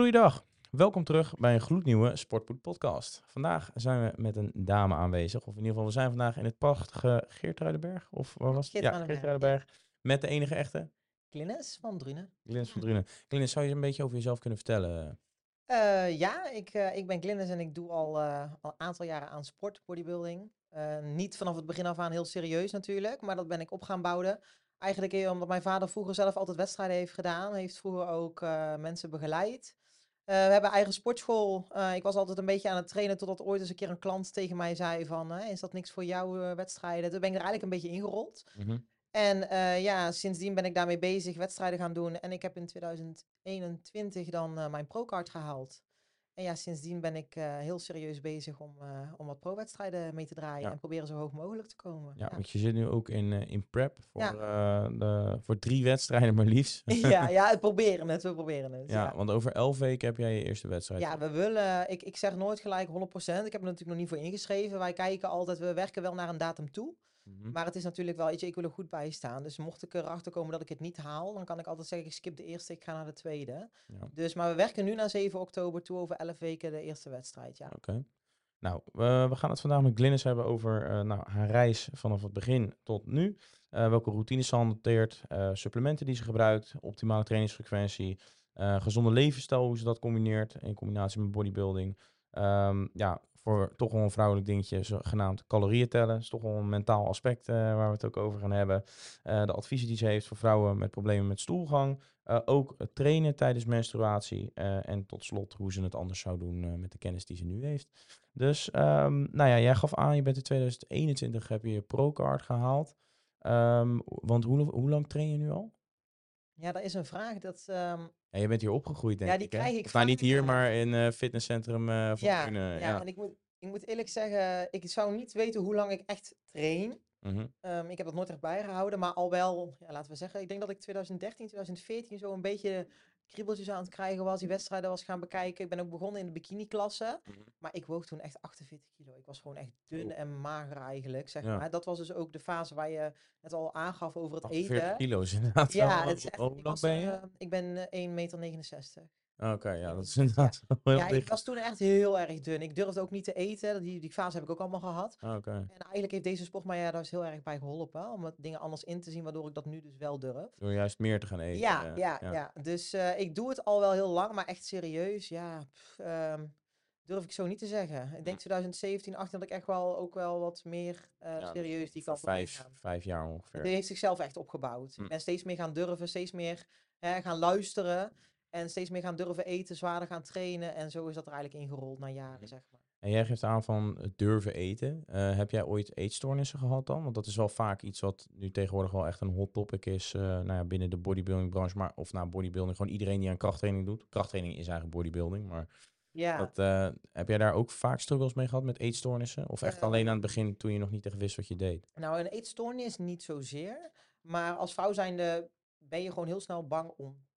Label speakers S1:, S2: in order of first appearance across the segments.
S1: Goeiedag, welkom terug bij een gloednieuwe Sportpoed podcast. Vandaag zijn we met een dame aanwezig, of in ieder geval we zijn vandaag in het prachtige Geertruidenberg, of waar was het? Ja,
S2: Geertruidenberg,
S1: met de enige echte,
S2: Klinnes van Drunen.
S1: Glennis van Drunen. Glennis, zou je een beetje over jezelf kunnen vertellen?
S2: Eh, ja, ik, eh, ik ben Glinnes en ik doe al, eh, al een aantal jaren aan sport, bodybuilding. Niet vanaf het begin af aan heel serieus natuurlijk, maar dat ben ik op gaan bouwen. Eigenlijk omdat mijn vader vroeger zelf altijd wedstrijden heeft gedaan. Heeft vroeger ook mensen begeleid. Eh, we hebben eigen sportschool. Eh, ik was altijd een beetje aan het trainen totdat ooit eens een keer een klant tegen mij zei van... "Hè, is dat niks voor jouw eh, wedstrijden? Toen ben ik er eigenlijk een beetje ingerold.
S1: Mhm.
S2: En eh, ja, sindsdien ben ik daarmee bezig, wedstrijden gaan doen. En ik heb in 2021 dan eh, mijn pro-card gehaald. En ja, sindsdien ben ik eh, heel serieus bezig om, eh, om wat pro-wedstrijden mee te draaien.
S1: Ja.
S2: En proberen zo hoog mogelijk te komen.
S1: Ja,
S2: Ja,
S1: want je zit nu ook in, eh, in prep voor,
S2: Ja.
S1: de, voor drie wedstrijden maar liefst.
S2: ja, ja, het proberen het, we proberen het.
S1: Ja,
S2: Ja,
S1: want over elf weken heb jij je eerste wedstrijd.
S2: ja we willen, ik, ik zeg nooit gelijk 100%. Ik heb er natuurlijk nog niet voor ingeschreven. Wij kijken altijd, we werken wel naar een datum toe.
S1: Mhm.
S2: Maar het is natuurlijk wel, weet je, ik wil er goed bij staan. Dus mocht ik erachter komen dat ik het niet haal, dan kan ik altijd zeggen, ik skip de eerste, ik ga naar de tweede.
S1: Ja.
S2: Dus, maar we werken nu naar 7 oktober toe, over 11 weken de eerste wedstrijd, ja.
S1: Oké. Nou, we we gaan het vandaag met Glynis hebben over eh, nou, haar reis vanaf het begin tot nu. Eh, welke routines ze hanteert, eh, supplementen die ze gebruikt, optimale trainingsfrequentie, gezonde levensstijl, hoe ze dat combineert in combinatie met bodybuilding. Ehm, ja, voor toch wel een vrouwelijk dingetje, genaamd calorieën tellen. is toch wel een mentaal aspect eh, waar we het ook over gaan hebben. Eh, de adviezen die ze heeft voor vrouwen met problemen met stoelgang. Eh, ook trainen tijdens menstruatie. en tot slot hoe ze het anders zou doen met de kennis die ze nu heeft. Dus, ehm, nou ja, jij gaf aan, je bent in 2021 heb je je pro-card gehaald. Ehm, want hoe lang train je nu al?
S2: Ja, dat is een vraag dat... ehm,
S1: Ja, je bent hier opgegroeid, denk
S2: Ja,
S1: ik. hè?
S2: ik
S1: Of nou, niet hier, maar in eh fitnesscentrum eh van
S2: ja, ja,
S1: ja.
S2: en ik moet, ik moet eerlijk zeggen, ik zou niet weten hoe lang ik echt train.
S1: Mhm.
S2: Ehm, ik heb dat nooit echt bijgehouden, maar al wel, ja, laten we zeggen, ik denk dat ik 2013, 2014 zo een beetje kriebeltjes aan het krijgen was, die wedstrijden was gaan bekijken. Ik ben ook begonnen in de bikini-klasse,
S1: Mhm.
S2: maar ik woog toen echt 48 kilo. Ik was gewoon echt dun en mager eigenlijk, zeg
S1: Ja.
S2: maar. Dat was dus ook de fase waar je net al aangaf over het
S1: 48
S2: eten.
S1: kilo's inderdaad.
S2: Ja,
S1: wel.
S2: het is echt,
S1: hoe
S2: ik,
S1: lang ben je?
S2: eh, ik ben eh, 1,69 meter.
S1: Oké, ja, dat is
S2: ja.
S1: inderdaad heel
S2: Ja, ik was toen echt heel erg dun. Ik durfde ook niet te eten. Die, die fase heb ik ook allemaal gehad.
S1: Oké.
S2: En eigenlijk heeft deze sport mij ja, daar is heel erg bij geholpen. Om dingen anders in te zien, waardoor ik dat nu dus wel durf.
S1: Door juist meer te gaan eten.
S2: Ja, ja, ja, Dus eh, ik doe het al wel heel lang, maar echt serieus, ja, pff, ehm, durf ik zo niet te zeggen. Ik denk 2017, 18 dat ik echt wel ook wel wat meer eh,
S1: Ja,
S2: serieus die kant op
S1: vijf, vijf jaar ongeveer.
S2: Die heeft zichzelf echt opgebouwd.
S1: Hm.
S2: Ik ben steeds meer gaan durven, steeds meer gaan luisteren. En steeds meer gaan durven eten, zwaarder gaan trainen. En zo is dat er eigenlijk ingerold na jaren, zeg maar.
S1: En jij geeft aan van het durven eten. Eh, heb jij ooit eetstoornissen gehad dan? Want dat is wel vaak iets wat nu tegenwoordig wel echt een hot topic is eh, nou ja, binnen de bodybuilding branche. Maar, of nou, bodybuilding, gewoon iedereen die aan krachttraining doet. Krachttraining is eigenlijk bodybuilding, maar
S2: Ja.
S1: dat, eh, heb jij daar ook vaak struggles mee gehad met eetstoornissen? Of echt alleen aan het begin toen je nog niet echt wist wat je deed?
S2: Nou, een eetstoornis niet zozeer. Maar als vrouw zijnde ben je gewoon heel snel bang om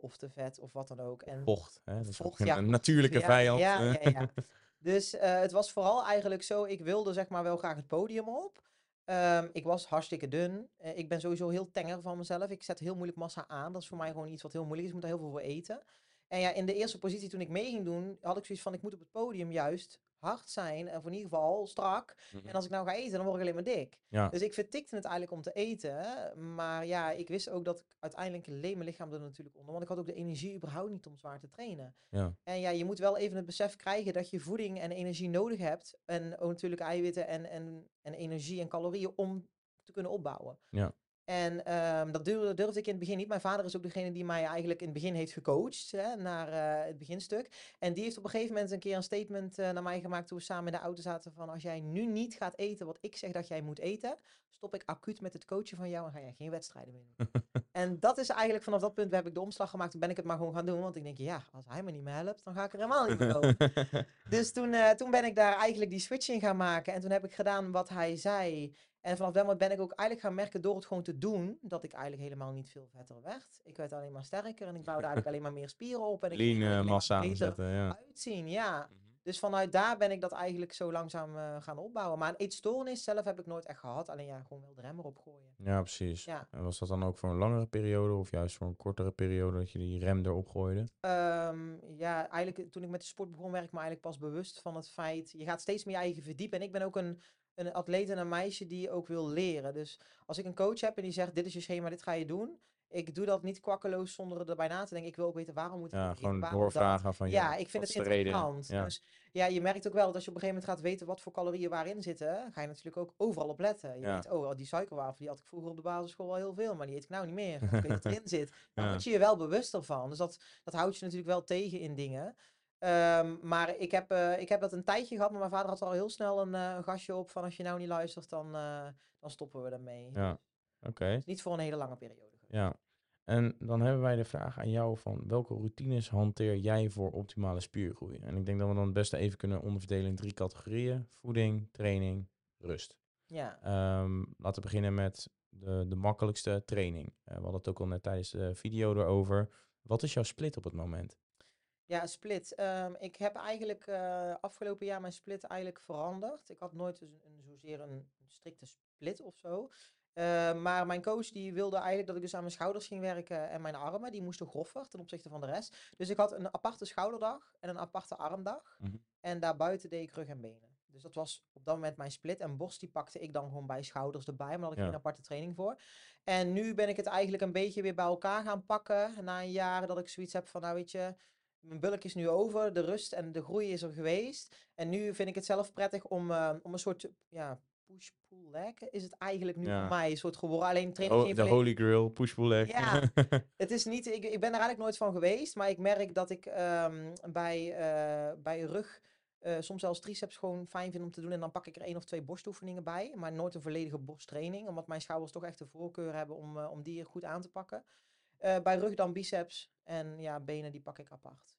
S2: of te vet of wat dan ook. En
S1: Vocht, hè? dat is
S2: Vocht,
S1: een,
S2: ja,
S1: een natuurlijke
S2: ja,
S1: vijand.
S2: Ja,
S1: eh.
S2: ja, ja. Dus eh, het was vooral eigenlijk zo, ik wilde zeg maar wel graag het podium op. Ehm, ik was hartstikke dun. Eh, ik ben sowieso heel tenger van mezelf. Ik zet heel moeilijk massa aan. Dat is voor mij gewoon iets wat heel moeilijk is. Ik moet daar heel veel voor eten. En ja, in de eerste positie toen ik mee ging doen, had ik zoiets van, ik moet op het podium juist hard zijn. En voor in ieder geval strak.
S1: Mhm.
S2: En als ik nou ga eten, dan word ik alleen maar dik.
S1: Ja.
S2: Dus ik vertikte het eigenlijk om te eten. Maar ja, ik wist ook dat ik uiteindelijk leed mijn lichaam er natuurlijk onder. Want ik had ook de energie überhaupt niet om zwaar te trainen.
S1: Ja.
S2: En ja, je moet wel even het besef krijgen dat je voeding en energie nodig hebt. En ook natuurlijk eiwitten en, en, en energie en calorieën om te kunnen opbouwen.
S1: Ja.
S2: En ehm, dat durfde, durfde ik in het begin niet. Mijn vader is ook degene die mij eigenlijk in het begin heeft gecoacht hè, naar eh, het beginstuk. En die heeft op een gegeven moment een keer een statement eh, naar mij gemaakt toen we samen in de auto zaten van als jij nu niet gaat eten wat ik zeg dat jij moet eten, stop ik acuut met het coachen van jou en ga jij geen wedstrijden meer doen. en dat is eigenlijk vanaf dat punt heb ik de omslag gemaakt. Toen ben ik het maar gewoon gaan doen, want ik denk ja, als hij me niet meer helpt, dan ga ik er helemaal niet meer komen. Dus toen, eh, toen ben ik daar eigenlijk die switch in gaan maken. En toen heb ik gedaan wat hij zei. En vanaf dat moment ben ik ook eigenlijk gaan merken door het gewoon te doen, dat ik eigenlijk helemaal niet veel vetter werd. Ik werd alleen maar sterker en ik bouwde eigenlijk alleen maar meer spieren op. En ik
S1: Lean eh, massa aanzetten, ja.
S2: uitzien, ja.
S1: Mhm.
S2: Dus vanuit daar ben ik dat eigenlijk zo langzaam eh, gaan opbouwen. Maar een eetstoornis zelf heb ik nooit echt gehad. Alleen ja, gewoon wel de rem erop gooien.
S1: Ja, precies.
S2: Ja.
S1: En was dat dan ook voor een langere periode of juist voor een kortere periode dat je die rem erop gooide?
S2: Ehm, ja, eigenlijk toen ik met de sport begon, werd ik me eigenlijk pas bewust van het feit. Je gaat steeds meer je eigen verdiepen. En ik ben ook een, een atleet en een meisje die ook wil leren. Dus als ik een coach heb en die zegt: Dit is je schema, dit ga je doen. Ik doe dat niet kwakkeloos zonder erbij na te denken. Ik wil ook weten waarom moet ik
S1: Ja, gewoon doorvragen van
S2: Ja,
S1: ja,
S2: ik vind het interessant.
S1: Ja.
S2: Dus ja, je merkt ook wel dat als je op een gegeven moment gaat weten wat voor calorieën waarin zitten, ga je natuurlijk ook overal op letten. Je
S1: Ja.
S2: weet, oh, die suikerwafel die had ik vroeger op de basisschool wel heel veel, maar die eet ik nou niet meer. Ik weet dat erin zit. Dan word je je wel bewust ervan. Dus dat, dat houdt je natuurlijk wel tegen in dingen. Ehm, maar ik heb, eh, ik heb dat een tijdje gehad, maar mijn vader had al heel snel een, eh, een gastje op van als je nou niet luistert, dan, eh, dan stoppen we ermee.
S1: Ja, oké.
S2: Niet voor een hele lange periode.
S1: Ja. En dan hebben wij de vraag aan jou van welke routines hanteer jij voor optimale spiergroei? En ik denk dat we dan het beste even kunnen onderverdelen in drie categorieën. Voeding, training, rust.
S2: Ja.
S1: Ehm, laten we beginnen met de, de makkelijkste training. We hadden het ook al net tijdens de video erover. Wat is jouw split op het moment?
S2: Ja, split. Ehm, ik heb eigenlijk eh, afgelopen jaar mijn split eigenlijk veranderd. Ik had nooit dus een, een- zozeer een, een strikte split of zo. Eh, maar mijn coach die wilde eigenlijk dat ik dus aan mijn schouders ging werken en mijn armen. Die moesten groffer ten opzichte van de rest. Dus ik had een aparte schouderdag en een aparte armdag.
S1: Mhm.
S2: En daarbuiten deed ik rug en benen. Dus dat was op dat moment mijn split. En borst die pakte ik dan gewoon bij schouders erbij. Maar daar had ik
S1: Ja.
S2: geen aparte training voor. En nu ben ik het eigenlijk een beetje weer bij elkaar gaan pakken. Na een jaar dat ik zoiets heb van, nou weet je, mijn bulk is nu over. De rust en de groei is er geweest. En nu vind ik het zelf prettig om, eh, om een soort, ja, push-pull leg is het eigenlijk nu
S1: Ja.
S2: voor mij een soort geworden. Alleen train ik
S1: Oh, de holy grail, push-pull leg.
S2: Ja. het is niet, ik, ik ben er eigenlijk nooit van geweest, maar ik merk dat ik ehm, bij, eh, bij rug eh, soms zelfs triceps gewoon fijn vind om te doen. En dan pak ik er één of twee borstoefeningen bij, maar nooit een volledige borsttraining, omdat mijn schouders toch echt de voorkeur hebben om, eh, om die er goed aan te pakken. Eh, bij rug dan biceps en ja, benen die pak ik apart.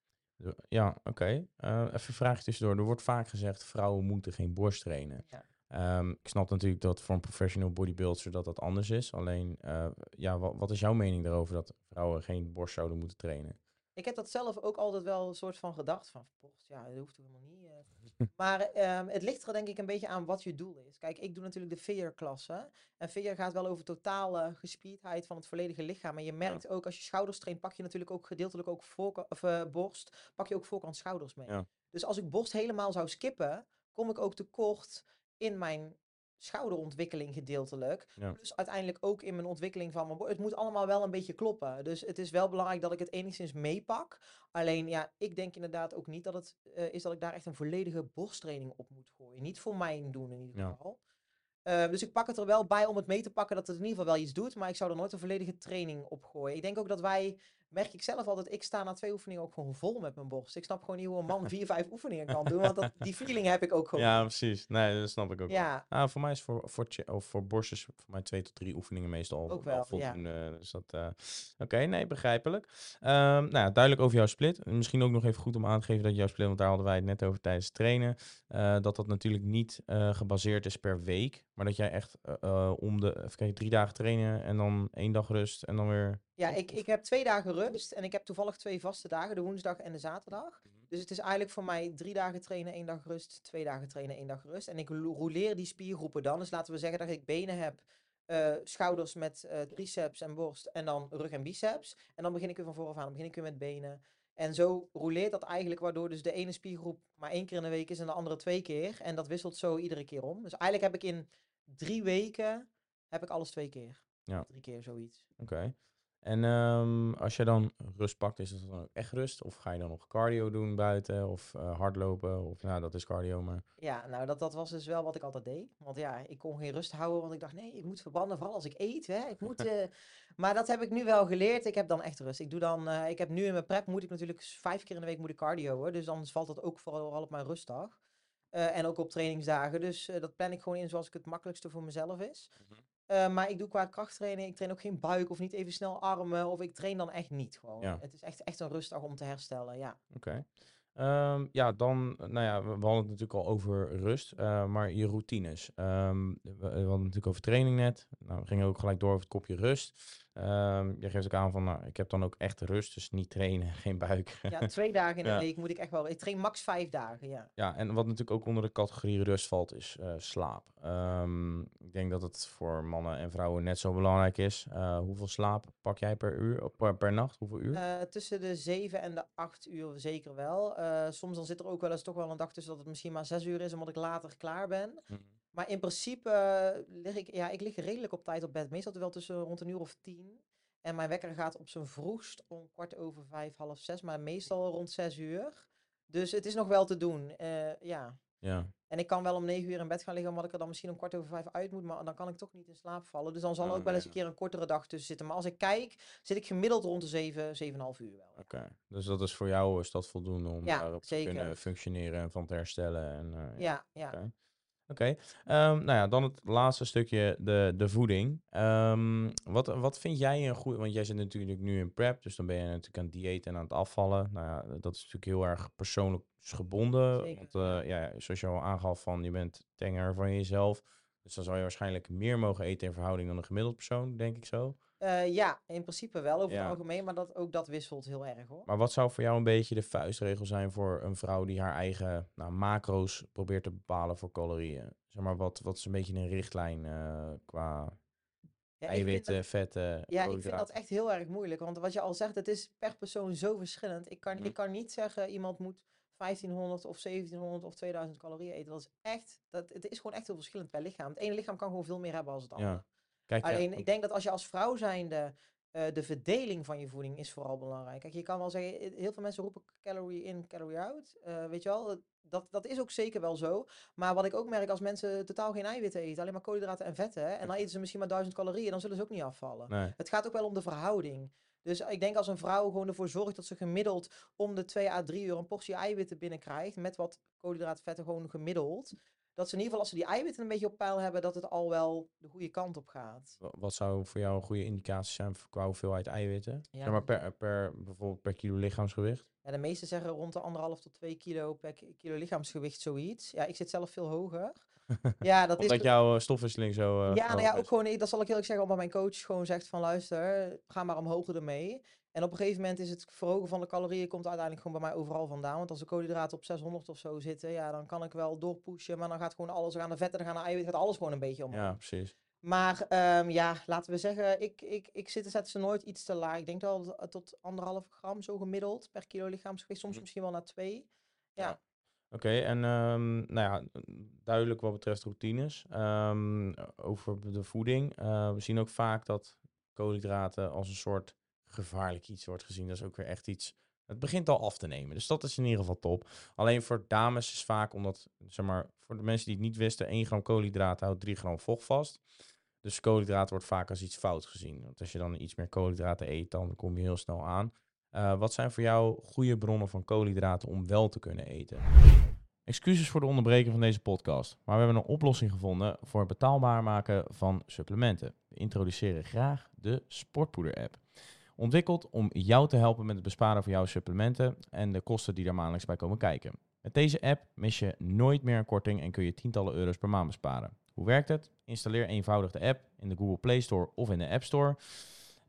S1: Ja, oké. Eh, even een vraagje tussendoor. Er wordt vaak gezegd, vrouwen moeten geen borst trainen.
S2: Ja.
S1: Ehm, ik snap natuurlijk dat voor een professional bodybuilder dat dat anders is. Alleen, eh, ja, wat, wat is jouw mening daarover dat vrouwen geen borst zouden moeten trainen?
S2: Ik heb dat zelf ook altijd wel een soort van gedacht van, borst, ja, dat hoeft helemaal niet. eh. maar ehm, het ligt er denk ik een beetje aan wat je doel is. Kijk, ik doe natuurlijk de veer-klasse. En veer gaat wel over totale gespierdheid van het volledige lichaam. En je merkt ook, als je schouders traint, pak je natuurlijk ook gedeeltelijk ook voorka- of, eh, borst, pak je ook voorkant schouders mee.
S1: Ja.
S2: Dus als ik borst helemaal zou skippen, kom ik ook tekort in mijn schouderontwikkeling gedeeltelijk.
S1: Ja.
S2: Plus uiteindelijk ook in mijn ontwikkeling van mijn. Het moet allemaal wel een beetje kloppen. Dus het is wel belangrijk dat ik het enigszins meepak. Alleen ja, ik denk inderdaad ook niet dat het eh, is dat ik daar echt een volledige borsttraining op moet gooien. Niet voor mijn doen in ieder
S1: Ja.
S2: geval. Eh, dus ik pak het er wel bij om het mee te pakken dat het in ieder geval wel iets doet. Maar ik zou er nooit een volledige training op gooien. Ik denk ook dat wij, merk ik zelf altijd, ik sta na twee oefeningen ook gewoon vol met mijn borst. Ik snap gewoon niet hoe een man vier, vijf oefeningen kan doen. Want dat, die feeling heb ik ook gewoon.
S1: Ja, precies. Nee, dat snap ik ook.
S2: Ja,
S1: Ah, voor mij is voor, voor, of voor borstjes voor mij twee tot drie oefeningen meestal
S2: Ook wel, ja.
S1: Dus dat, eh, Oké, nee, begrijpelijk. Ehm, nou ja, duidelijk over jouw split. En Misschien ook nog even goed om aan te geven dat jouw split, want daar hadden wij het net over tijdens het trainen, eh, dat dat natuurlijk niet eh, gebaseerd is per week, maar dat jij echt om de, even kijken, drie dagen trainen en dan één dag rust en dan weer...
S2: Ja, ik, ik heb twee dagen rust en ik heb toevallig twee vaste dagen, de woensdag en de zaterdag. Dus het is eigenlijk voor mij drie dagen trainen, één dag rust, twee dagen trainen, één dag rust. En ik rouleer die spiergroepen dan. Dus laten we zeggen dat ik benen heb, eh, schouders met eh, triceps en borst en dan rug en biceps. En dan begin ik weer van vooraf aan, dan begin ik weer met benen. En zo rouleert dat eigenlijk, waardoor dus de ene spiergroep maar één keer in de week is en de andere twee keer. En dat wisselt zo iedere keer om. Dus eigenlijk heb ik in drie weken, heb ik alles twee keer.
S1: Ja.
S2: Drie keer zoiets.
S1: Oké. En ehm, als je dan rust pakt, is dat dan ook echt rust? Of ga je dan nog cardio doen buiten? Of eh, hardlopen? Of nou, dat is cardio, maar...
S2: Ja, nou dat, dat was dus wel wat ik altijd deed. Want ja, ik kon geen rust houden, want ik dacht, nee, ik moet verbranden, vooral als ik eet. Hè. Ik moet, eh, Maar dat heb ik nu wel geleerd. Ik heb dan echt rust. Ik doe dan, eh, ik heb nu in mijn prep, moet ik natuurlijk vijf keer in de week moet ik cardio. Hoor. Dus dan valt dat ook vooral op mijn rustdag. En ook op trainingsdagen. Dus dat plan ik gewoon in zoals ik het makkelijkste voor mezelf is.
S1: Mhm.
S2: Eh, maar ik doe qua krachttraining, ik train ook geen buik of niet even snel armen. Of ik train dan echt niet gewoon.
S1: Ja.
S2: Het is echt, echt een rustdag om te herstellen, ja.
S1: Oké. Ehm, ja, dan, nou ja, we, hadden het natuurlijk al over rust, eh, maar je routines. Ehm, we, we hadden het natuurlijk over training net. Nou, we gingen ook gelijk door over het kopje rust. Ehm, je geeft ook aan van, nou, ik heb dan ook echt rust, dus niet trainen, geen buik.
S2: Ja, twee dagen in de
S1: Ja.
S2: week moet ik echt wel. Ik train max vijf dagen, ja.
S1: Ja, en wat natuurlijk ook onder de categorie rust valt, is eh, slaap. Ehm, ik denk dat het voor mannen en vrouwen net zo belangrijk is. Eh, hoeveel slaap pak jij per uur, per, per nacht? Hoeveel uur?
S2: Eh, tussen de zeven en de acht uur zeker wel. Soms dan zit er ook wel eens toch wel een dag tussen dat het misschien maar zes uur is, omdat ik later klaar ben.
S1: Mhm.
S2: Maar in principe eh, lig ik, ja, ik lig redelijk op tijd op bed. Meestal wel tussen rond een uur of tien. En mijn wekker gaat op zijn vroegst om kwart over vijf, half zes, maar meestal rond zes uur. Dus het is nog wel te doen, eh, ja.
S1: Ja,
S2: En ik kan wel om negen uur in bed gaan liggen, omdat ik er dan misschien om kwart over vijf uit moet. Maar dan kan ik toch niet in slaap vallen. Dus dan zal er
S1: Oh,
S2: ook wel eens een keer een kortere dag tussen zitten. Maar als ik kijk, zit ik gemiddeld rond de zeven, zeven en half uur wel.
S1: oké. Dus dat is voor jou is dat voldoende om
S2: Ja,
S1: daarop te kunnen functioneren en van te herstellen. En, eh, ja.
S2: Ja, ja.
S1: Oké. Oké, Ehm, nou ja, dan het laatste stukje, de, de voeding. Ehm, wat, wat vind jij een goede, want jij zit natuurlijk nu in prep, dus dan ben je natuurlijk aan het dieet en aan het afvallen. Nou ja, dat is natuurlijk heel erg persoonlijk gebonden,
S2: Zeker,
S1: want eh, ja, zoals je al aangaf van, je bent tenger van jezelf, dus dan zou je waarschijnlijk meer mogen eten in verhouding dan een gemiddeld persoon, denk ik zo.
S2: Eh, ja, in principe wel over
S1: Ja.
S2: het algemeen, maar dat, ook dat wisselt heel erg hoor.
S1: Maar wat zou voor jou een beetje de vuistregel zijn voor een vrouw die haar eigen nou, macro's probeert te bepalen voor calorieën? Zeg maar, wat, wat is een beetje een richtlijn eh, qua
S2: Ja,
S1: eiwitten,
S2: dat-
S1: vetten,
S2: Ja, ik vind dat echt heel erg moeilijk. Want wat je al zegt, het is per persoon zo verschillend. Ik kan,
S1: Mhm.
S2: ik kan niet zeggen, iemand moet 1500 of 1700 of 2000 calorieën eten. Dat is echt, dat, het is gewoon echt heel verschillend per lichaam. Het ene lichaam kan gewoon veel meer hebben als het
S1: Ja. Kijk,
S2: Alleen, ik denk dat als je als vrouw zijnde, eh de verdeling van je voeding is vooral belangrijk. Kijk, je kan wel zeggen, heel veel mensen roepen calorie in, calorie out. Eh, weet je wel, dat, dat is ook zeker wel zo. Maar wat ik ook merk, als mensen totaal geen eiwitten eten, alleen maar koolhydraten en vetten, en dan eten ze misschien maar 1000 calorieën, dan zullen ze ook niet afvallen.
S1: nee.
S2: Het gaat ook wel om de verhouding. Dus ik denk als een vrouw gewoon ervoor zorgt dat ze gemiddeld om de 2 à 3 uur een portie eiwitten binnenkrijgt, met wat koolhydraten, vetten gewoon gemiddeld, dat ze in ieder geval als ze die eiwitten een beetje op peil hebben, dat het al wel de goede kant op gaat.
S1: Wa- Wat zou voor jou een goede indicatie zijn voor- qua hoeveelheid eiwitten?
S2: Ja,
S1: Zeg maar per, per, bijvoorbeeld per kilo lichaamsgewicht?
S2: Ja, de meesten zeggen rond de anderhalf tot 2 kilo per ki- kilo lichaamsgewicht, zoiets. Ja, ik zit zelf veel hoger. Ja, dat is...
S1: Omdat jouw eh, stofwisseling zo... eh,
S2: Ja, nou ja,
S1: is.
S2: ook gewoon, eh, dat zal ik eerlijk zeggen, omdat mijn coach gewoon zegt van luister, ga maar omhoog ermee. En op een gegeven moment is het verhogen van de calorieën komt uiteindelijk gewoon bij mij overal vandaan. Want als de koolhydraten op 600 of zo zitten, ja, dan kan ik wel doorpushen. Maar dan gaat gewoon alles, er gaan de vetten, er gaan de eiwitten, gaat alles gewoon een beetje omhoog.
S1: Ja, precies.
S2: Maar ehm, ja, laten we zeggen, ik, ik, ik zit, zet ze nooit iets te laag. Ik denk wel tot anderhalf gram zo gemiddeld per kilo lichaamsgewicht. Soms
S1: Mhm.
S2: misschien wel naar twee. Ja.
S1: Oké, en ehm, nou ja, duidelijk wat betreft routines. Ehm, over de voeding. Eh, we zien ook vaak dat koolhydraten als een soort gevaarlijk iets wordt gezien. Dat is ook weer echt iets... Het begint al af te nemen, dus dat is in ieder geval top. Alleen voor dames is vaak omdat, zeg maar, voor de mensen die het niet wisten, 1 gram koolhydraten houdt 3 gram vocht vast. Dus koolhydraten wordt vaak als iets fout gezien. Want als je dan iets meer koolhydraten eet, dan kom je heel snel aan. Eh, wat zijn voor jou goede bronnen van koolhydraten om wel te kunnen eten? Excuses voor de onderbreking van deze podcast, maar we hebben een oplossing gevonden voor het betaalbaar maken van supplementen. We introduceren graag de Sportpoeder-app. Ontwikkeld om jou te helpen met het besparen van jouw supplementen en de kosten die daar maandelijks bij komen kijken. Met deze app mis je nooit meer een korting en kun je tientallen euro's per maand besparen. Hoe werkt het? Installeer eenvoudig de app in de Google Play Store of in de App Store.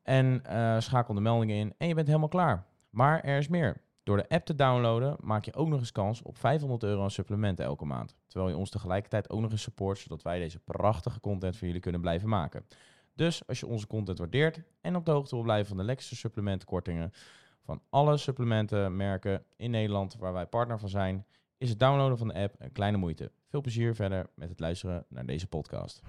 S1: En eh, schakel de meldingen in en je bent helemaal klaar. Maar er is meer. Door de app te downloaden maak je ook nog eens kans op 500 euro aan supplementen elke maand. Terwijl je ons tegelijkertijd ook nog eens support, zodat wij deze prachtige content voor jullie kunnen blijven maken. Dus als je onze content waardeert en op de hoogte wil blijven van de lekkerste supplementenkortingen van alle supplementenmerken in Nederland waar wij partner van zijn, is het downloaden van de app een kleine moeite. Veel plezier verder met het luisteren naar deze podcast.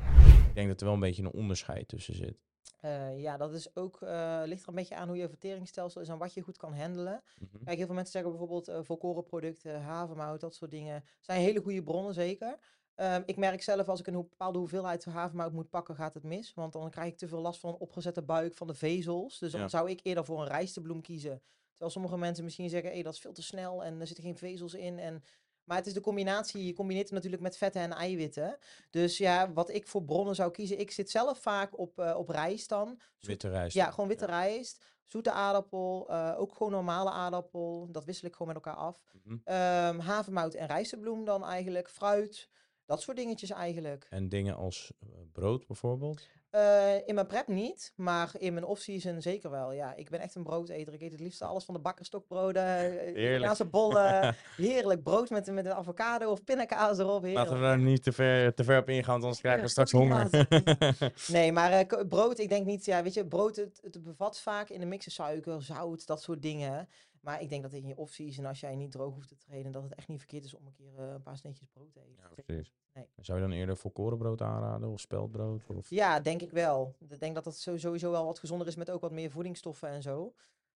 S1: Ik denk dat er wel een beetje een onderscheid tussen zit.
S2: Eh, ja, dat is ook, eh, ligt er een beetje aan hoe je verteringsstelsel is en wat je goed kan handelen.
S1: Mhm.
S2: Kijk, heel veel mensen zeggen bijvoorbeeld eh volkorenproducten, havermout, dat soort dingen. Zijn hele goede bronnen, zeker. Ehm, ik merk zelf, als ik een bepaalde hoeveelheid havermout moet pakken, gaat het mis. Want dan krijg ik te veel last van een opgezette buik, van de vezels. Dus dan
S1: Ja.
S2: zou ik eerder voor een rijstebloem kiezen. Terwijl sommige mensen misschien zeggen, hey, dat is veel te snel en er zitten geen vezels in. En... Maar het is de combinatie, je combineert het natuurlijk met vetten en eiwitten. Dus ja, wat ik voor bronnen zou kiezen, ik zit zelf vaak op, eh, op rijst dan. Zoet-
S1: Witte rijst.
S2: ja, gewoon witte rijst, zoete aardappel, eh, ook gewoon normale aardappel. Dat wissel ik gewoon met elkaar af. Ehm, havermout en rijstebloem dan eigenlijk, fruit, dat soort dingetjes eigenlijk.
S1: En dingen als eh, brood bijvoorbeeld.
S2: Eh, in mijn prep niet, maar in mijn off-season zeker wel. Ja, ik ben echt een broodeter. Ik eet het liefst alles van de bakker stokbroden, eh, Italiaanse bollen. heerlijk brood met, met een avocado of pindakaas erop. Heerlijk.
S1: Laten we daar niet te ver, te ver op ingaan, anders krijgen we straks honger.
S2: nee, maar brood, ik denk niet, ja, weet je, brood, het, het bevat vaak in de mixen suiker, zout, dat soort dingen. Maar ik denk dat in je off-season, als jij niet droog hoeft te trainen, dat het echt niet verkeerd is om een keer uh, een paar sneetjes brood te eten.
S1: Ja, precies. Nee. Zou je dan eerder volkorenbrood aanraden of speldbrood? Of?
S2: Ja, denk ik wel. Ik denk dat dat sowieso wel wat gezonder is met ook wat meer voedingsstoffen en zo.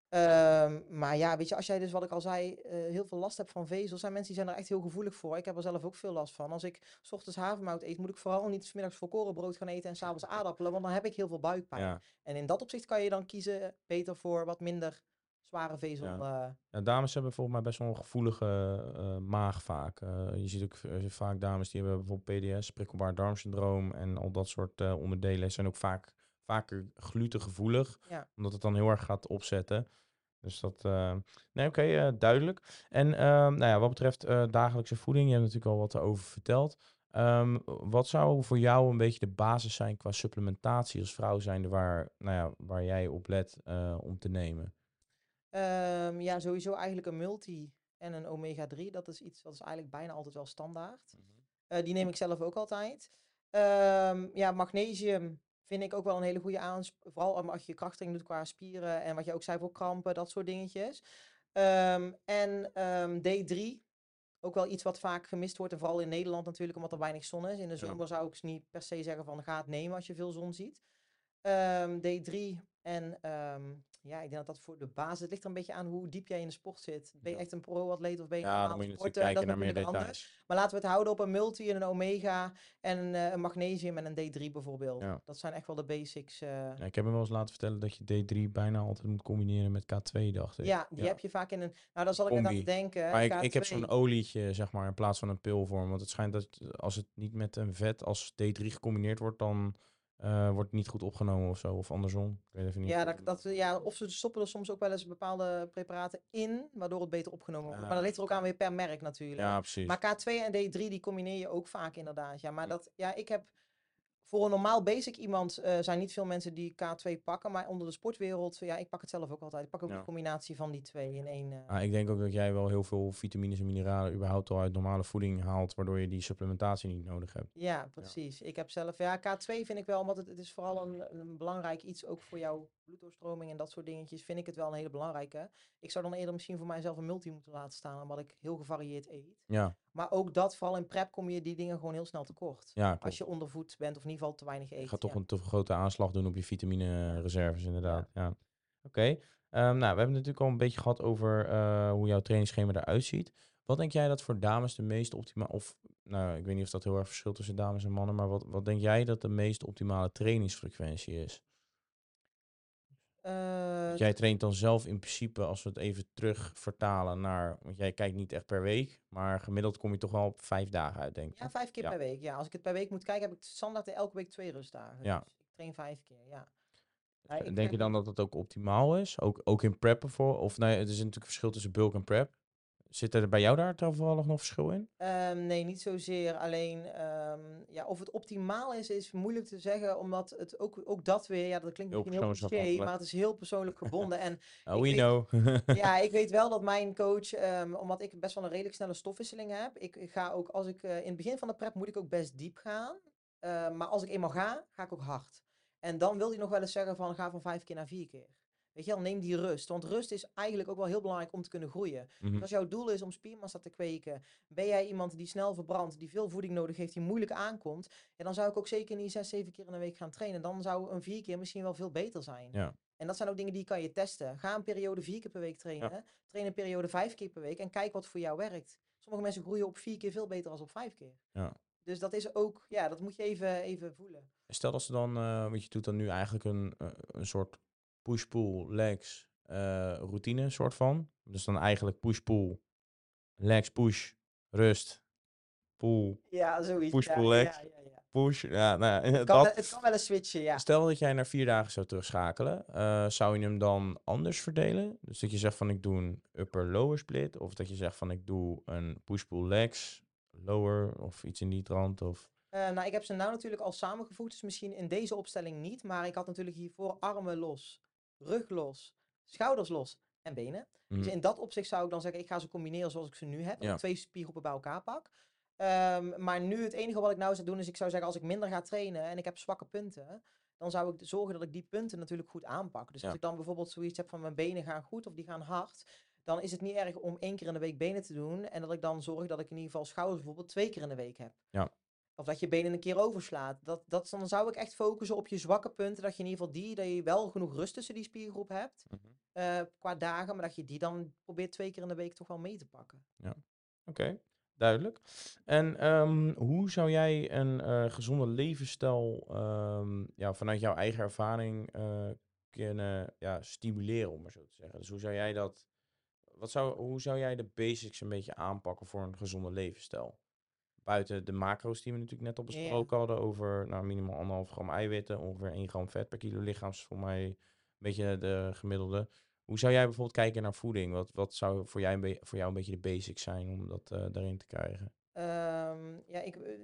S2: Um, maar ja, weet je, als jij dus wat ik al zei, uh, heel veel last hebt van vezels, zijn mensen die zijn er echt heel gevoelig voor. Ik heb er zelf ook veel last van. Als ik s ochtends havermout eet, moet ik vooral niet s middags volkorenbrood gaan eten en s'avonds aardappelen, want dan heb ik heel veel buikpijn. Ja. En in dat opzicht kan je dan kiezen beter voor wat minder zware vezel. Ja.
S1: Uh... ja. dames hebben volgens mij best wel een gevoelige uh, maag vaak. Uh, je ziet ook vaak dames die hebben bijvoorbeeld PDS, prikkelbaar darmsyndroom en al dat soort onderdelen zijn ook vaak vaker glutengevoelig, ja. omdat het dan heel erg gaat opzetten. Dus dat, nee oké, duidelijk. En ehm, nou ja, wat betreft dagelijkse voeding, je hebt natuurlijk al wat erover verteld. Um, wat zou voor jou een beetje de basis zijn qua supplementatie als vrouw zijnde waar, nou ja, waar jij op let om te nemen?
S2: Um, ja, sowieso eigenlijk een multi en een omega-3. Dat is iets wat is eigenlijk bijna altijd wel standaard. Mm -hmm. uh, die neem ik zelf ook altijd. Um, ja, magnesium vind ik ook wel een hele goede aansp. Vooral als je krachttraining doet qua spieren en wat je ook zei voor krampen, dat soort dingetjes. Um, en D3, ook wel iets wat vaak gemist wordt. En vooral in Nederland natuurlijk, omdat er weinig zon is. In de zomer zou ik niet per se zeggen van ga het nemen als je veel zon ziet. D3 en ja, ik denk dat dat voor de basis, het ligt er een beetje aan hoe diep jij in de sport zit. Ben je echt een pro-atleet of ben je
S1: ja, dan moet je kijken naar meer details. Anders.
S2: Maar laten we het houden op een multi en een omega en een, uh, een magnesium en een D3 bijvoorbeeld. Ja. Dat zijn echt wel de basics. Uh...
S1: Ja, ik heb me wel eens laten vertellen dat je D3 bijna altijd moet combineren met K2, dacht ik.
S2: Ja, die heb je vaak in een... Nou, dan zal ik aan denken.
S1: Maar ik, ik heb zo'n olietje, zeg maar, in plaats van een pilvorm. Want het schijnt dat als het niet met een vet als D3 gecombineerd wordt, dan uh, wordt niet goed opgenomen of zo, of andersom. Ik weet even niet.
S2: Ja, dat, dat, ja, of ze stoppen er soms ook wel eens bepaalde preparaten in, waardoor het beter opgenomen wordt. maar dat ligt er ook aan weer per merk natuurlijk.
S1: Ja, precies.
S2: Maar K2 en D3 die combineer je ook vaak inderdaad. Ja, maar dat, ja, ik heb voor een normaal basic iemand uh, zijn niet veel mensen die K2 pakken. Maar onder de sportwereld, ja, ik pak het zelf ook altijd. Ik pak ook een combinatie van die twee in één. Uh...
S1: Ah, ik denk ook dat jij wel heel veel vitamines en mineralen überhaupt al uit normale voeding haalt. Waardoor je die supplementatie niet nodig hebt.
S2: Ja, precies. Ja. Ik heb zelf, ja, K2 vind ik wel, omdat het, het is vooral een, een belangrijk iets ook voor jouw bloeddoorstroming en dat soort dingetjes. Vind ik het wel een hele belangrijke. Ik zou dan eerder misschien voor mijzelf een multi moeten laten staan, omdat ik heel gevarieerd eet.
S1: Ja.
S2: Maar ook dat, vooral in prep, kom je die dingen gewoon heel snel tekort. Ja, als je ondervoed bent of in ieder geval te weinig eet. Je
S1: gaat toch een te grote aanslag doen op je vitamine reserves inderdaad. Ja. Oké. Ehm, nou, we hebben het natuurlijk al een beetje gehad over uh, hoe jouw trainingsschema eruit ziet. Wat denk jij dat voor dames de meest optimale, of nou, ik weet niet of dat heel erg verschilt tussen dames en mannen, maar wat, wat denk jij dat de meest optimale trainingsfrequentie is?
S2: Uh,
S1: jij traint dan zelf in principe, als we het even terug vertalen naar, want jij kijkt niet echt per week, maar gemiddeld kom je toch wel op vijf dagen uit, denk ik.
S2: Ja, vijf keer per week. Ja, als ik het per week moet kijken, heb ik standaard elke week twee rustdagen. Ja. Dus ik train vijf keer, ja.
S1: ja denk je dan dat dat ook optimaal is? Ook, ook in preppen voor? Of nee, het is natuurlijk verschil tussen bulk en prep. Zit er bij jou daar toevallig nog verschil in?
S2: Um, nee, niet zozeer. Alleen um, ja, of het optimaal is, is moeilijk te zeggen. Omdat het ook, ook dat weer, ja, dat klinkt misschien heel cliché, maar het is heel persoonlijk gebonden. en
S1: oh, we know.
S2: ja, ik weet wel dat mijn coach, um, omdat ik best wel een redelijk snelle stofwisseling heb. Ik ga ook, als ik uh, in het begin van de prep moet ik ook best diep gaan. Uh, maar als ik eenmaal ga, ga ik ook hard. En dan wil hij nog wel eens zeggen van ga van vijf keer naar vier keer. Weet je wel, neem die rust. Want rust is eigenlijk ook wel heel belangrijk om te kunnen groeien. Mm -hmm. als jouw doel is om spiermassa te kweken, ben jij iemand die snel verbrandt, die veel voeding nodig heeft, die moeilijk aankomt, ja, dan zou ik ook zeker niet zes, zeven keer in de week gaan trainen. Dan zou een vier keer misschien wel veel beter zijn.
S1: Ja.
S2: En dat zijn ook dingen die kan je testen. Ga een periode vier keer per week trainen. Ja. Train een periode vijf keer per week en kijk wat voor jou werkt. Sommige mensen groeien op vier keer veel beter dan op vijf keer.
S1: Ja.
S2: Dus dat is ook, ja, dat moet je even, even voelen.
S1: Stel dat ze dan, uh, wat je doet dan nu eigenlijk een, uh, een soort push-pull legs uh, routine, soort van. Dus dan eigenlijk push-pull, legs, push, rust, pull,
S2: ja, zoiets.
S1: push-pull ja, legs, ja, ja, push. Ja, nou,
S2: het, kan, dat, het kan wel een switchen, ja.
S1: Stel dat jij naar vier dagen zou terugschakelen, uh, zou je hem dan anders verdelen? Dus dat je zegt van ik doe een upper-lower split, of dat je zegt van ik doe een push-pull legs, lower, of iets in die trant, of...
S2: Eh, nou, ik heb ze nou natuurlijk al samengevoegd, dus misschien in deze opstelling niet. Maar ik had natuurlijk hiervoor armen los, rug los, schouders los en benen. Dus
S1: Mhm.
S2: in dat opzicht zou ik dan zeggen, ik ga ze combineren zoals ik ze nu heb.
S1: Ja.
S2: twee spiergroepen bij elkaar pak. Ehm, maar nu het enige wat ik nou zou doen, is ik zou zeggen, als ik minder ga trainen en ik heb zwakke punten, dan zou ik zorgen dat ik die punten natuurlijk goed aanpak. Dus
S1: Ja.
S2: als ik dan bijvoorbeeld zoiets heb van mijn benen gaan goed of die gaan hard, dan is het niet erg om één keer in de week benen te doen. En dat ik dan zorg dat ik in ieder geval schouders bijvoorbeeld twee keer in de week heb.
S1: Ja.
S2: Of dat je benen een keer overslaat. Dat, dat, dan zou ik echt focussen op je zwakke punten. Dat je in ieder geval die, dat je wel genoeg rust tussen die spiergroep hebt.
S1: Mhm.
S2: eh, qua dagen. Maar dat je die dan probeert twee keer in de week toch wel mee te pakken.
S1: Oké, duidelijk. En ehm, hoe zou jij een eh, gezonde levensstijl ehm, ja, vanuit jouw eigen ervaring eh, kunnen ja, stimuleren, om maar zo te zeggen? Dus hoe zou jij dat, wat zou, hoe zou jij de basics een beetje aanpakken voor een gezonde levensstijl? Buiten de macro's die we natuurlijk net al
S2: Ja.
S1: besproken hadden, over nou, minimaal anderhalf gram eiwitten, ongeveer 1 gram vet per kilo lichaams, voor mij een beetje de gemiddelde. Hoe zou jij bijvoorbeeld kijken naar voeding? Wat, wat zou voor, jij voor jou een beetje de basics zijn om dat eh, daarin te krijgen?
S2: Ehm, ja, ik, eh,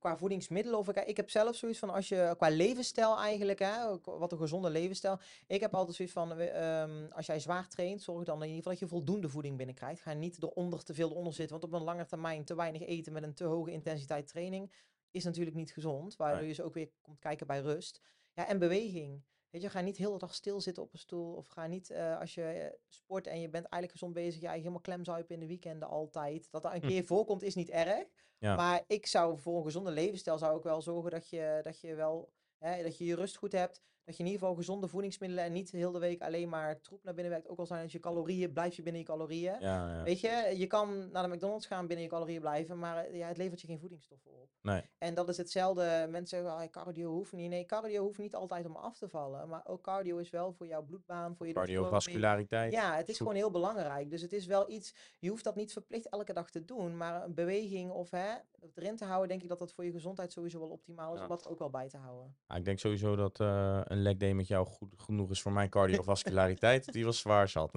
S2: qua voedingsmiddelen, of ik, ik heb zelf zoiets van als je qua levensstijl eigenlijk, hè, wat een gezonde levensstijl. Ik heb altijd zoiets van, eh, ehm, als jij zwaar traint, zorg dan in ieder geval dat je voldoende voeding binnenkrijgt. Ga niet eronder te veel onder zitten, want op een lange termijn te weinig eten met een te hoge intensiteit training is natuurlijk niet gezond. Waardoor je dus ook weer komt kijken bij rust. Ja, en beweging. Weet je, ga niet heel de dag stilzitten op een stoel. Of ga niet, eh, als je eh, sport en je bent eigenlijk gezond bezig, ja, je helemaal klemzuipen in de weekenden altijd. Dat dat een
S1: Hm.
S2: keer voorkomt is niet erg.
S1: Ja.
S2: Maar ik zou voor een gezonde levensstijl zou ik wel zorgen dat je, dat je wel hè, dat je je rust goed hebt. Dat je in ieder geval gezonde voedingsmiddelen en niet heel de week alleen maar troep naar binnen werkt. Ook al zijn het je calorieën, blijf je binnen je calorieën.
S1: Ja, ja.
S2: Weet je, je kan naar de McDonald's gaan binnen je calorieën blijven, maar eh, ja, het levert je geen voedingsstoffen op.
S1: Nee.
S2: En dat is hetzelfde. Mensen zeggen, ah, cardio hoeft niet. Nee, cardio hoeft niet altijd om af te vallen. Maar ook cardio is wel voor jouw bloedbaan, voor je.
S1: Cardiovasculariteit.
S2: Ja, het is gewoon heel belangrijk. Dus het is wel iets, je hoeft dat niet verplicht elke dag te doen. Maar een beweging of hè, erin te houden, denk ik dat dat voor je gezondheid sowieso wel optimaal is.
S1: Ja.
S2: Om dat ook wel bij te houden.
S1: Ja, ik denk sowieso dat eh, een leg day met jou goed genoeg is voor mijn cardiovasculariteit. Die was zwaar zat.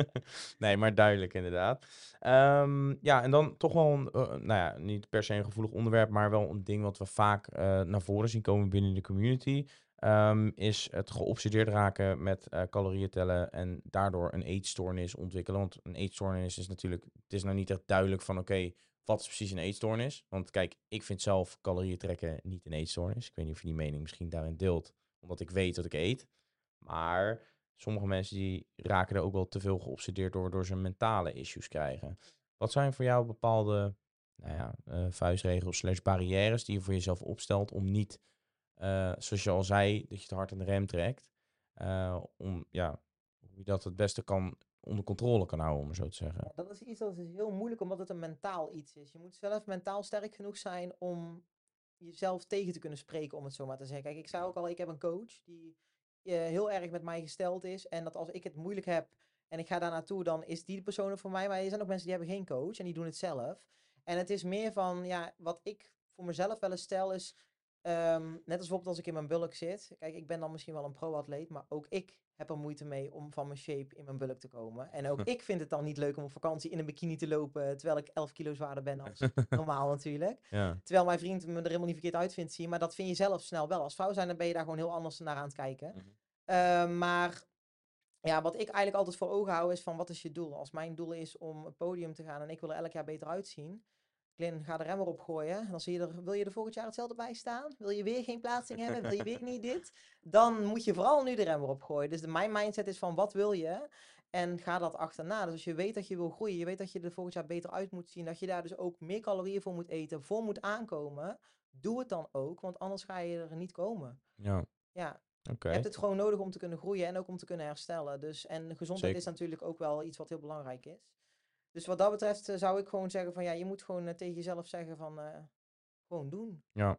S1: nee, maar duidelijk inderdaad. Ehm, ja, en dan toch wel, een, eh, nou ja, niet per se een gevoelig onderwerp, maar wel een ding wat we vaak eh, naar voren zien komen binnen de community. ehm, is het geobsedeerd raken met eh, calorieën tellen en daardoor een eetstoornis ontwikkelen. Want een eetstoornis is natuurlijk, het is nou niet echt duidelijk van oké, wat is precies een eetstoornis? Want kijk, ik vind zelf calorieën trekken niet een eetstoornis. Ik weet niet of je die mening misschien daarin deelt, omdat ik weet dat ik eet. Maar sommige mensen die raken er ook wel te veel geobsedeerd door, door ze mentale issues krijgen. Wat zijn voor jou bepaalde nou ja, eh, vuistregels slash barrières die je voor jezelf opstelt om niet, eh, zoals je al zei, dat je het hard aan de rem trekt. eh, om ja, hoe je dat het beste kan onder controle kan houden, om zo te zeggen.
S2: Dat is iets dat is heel moeilijk, omdat het een mentaal iets is. Je moet zelf mentaal sterk genoeg zijn om jezelf tegen te kunnen spreken, om het zo maar te zeggen. Kijk, ik zei ook al, ik heb een coach die eh, heel erg met mij gesteld is. En dat als ik het moeilijk heb en ik ga daar naartoe, dan is die de persoon er voor mij. Maar er zijn ook mensen die hebben geen coach en die doen het zelf. En het is meer van, ja, wat ik voor mezelf wel eens stel is, ehm, net als bijvoorbeeld als ik in mijn bulk zit. Kijk, ik ben dan misschien wel een pro-atleet, maar ook ik heb er moeite mee om van mijn shape in mijn bulk te komen. En ook ik vind het dan niet leuk om op vakantie in een bikini te lopen, terwijl ik 11 kilo zwaarder ben als normaal natuurlijk.
S1: Ja,
S2: Terwijl mijn vriend me er helemaal niet verkeerd uit vindt zien, maar dat vind je zelf snel wel. Als vrouw zijn, dan ben je daar gewoon heel anders naar aan het kijken.
S1: Mhm.
S2: Eh, maar ja, wat ik eigenlijk altijd voor ogen hou is van wat is je doel? Als mijn doel is om een podium te gaan en ik wil er elk jaar beter uitzien. Ga de rem erop gooien. Dan zie je er, wil je er volgend jaar hetzelfde bij staan? Wil je weer geen plaatsing hebben? Wil je weer niet dit? Dan moet je vooral nu de rem erop gooien. Dus de, mijn mindset is van wat wil je? En ga dat achterna. Dus als je weet dat je wil groeien, je weet dat je er volgend jaar beter uit moet zien, dat je daar dus ook meer calorieën voor moet eten, voor moet aankomen, doe het dan ook, want anders ga je er niet komen.
S1: ja.
S2: Ja, je hebt het gewoon nodig om te kunnen groeien en ook om te kunnen herstellen. Dus, en gezondheid
S1: Zeker.
S2: is natuurlijk ook wel iets wat heel belangrijk is. Dus wat dat betreft eh, zou ik gewoon zeggen van ja, je moet gewoon eh, tegen jezelf zeggen van eh, gewoon doen.
S1: Ja.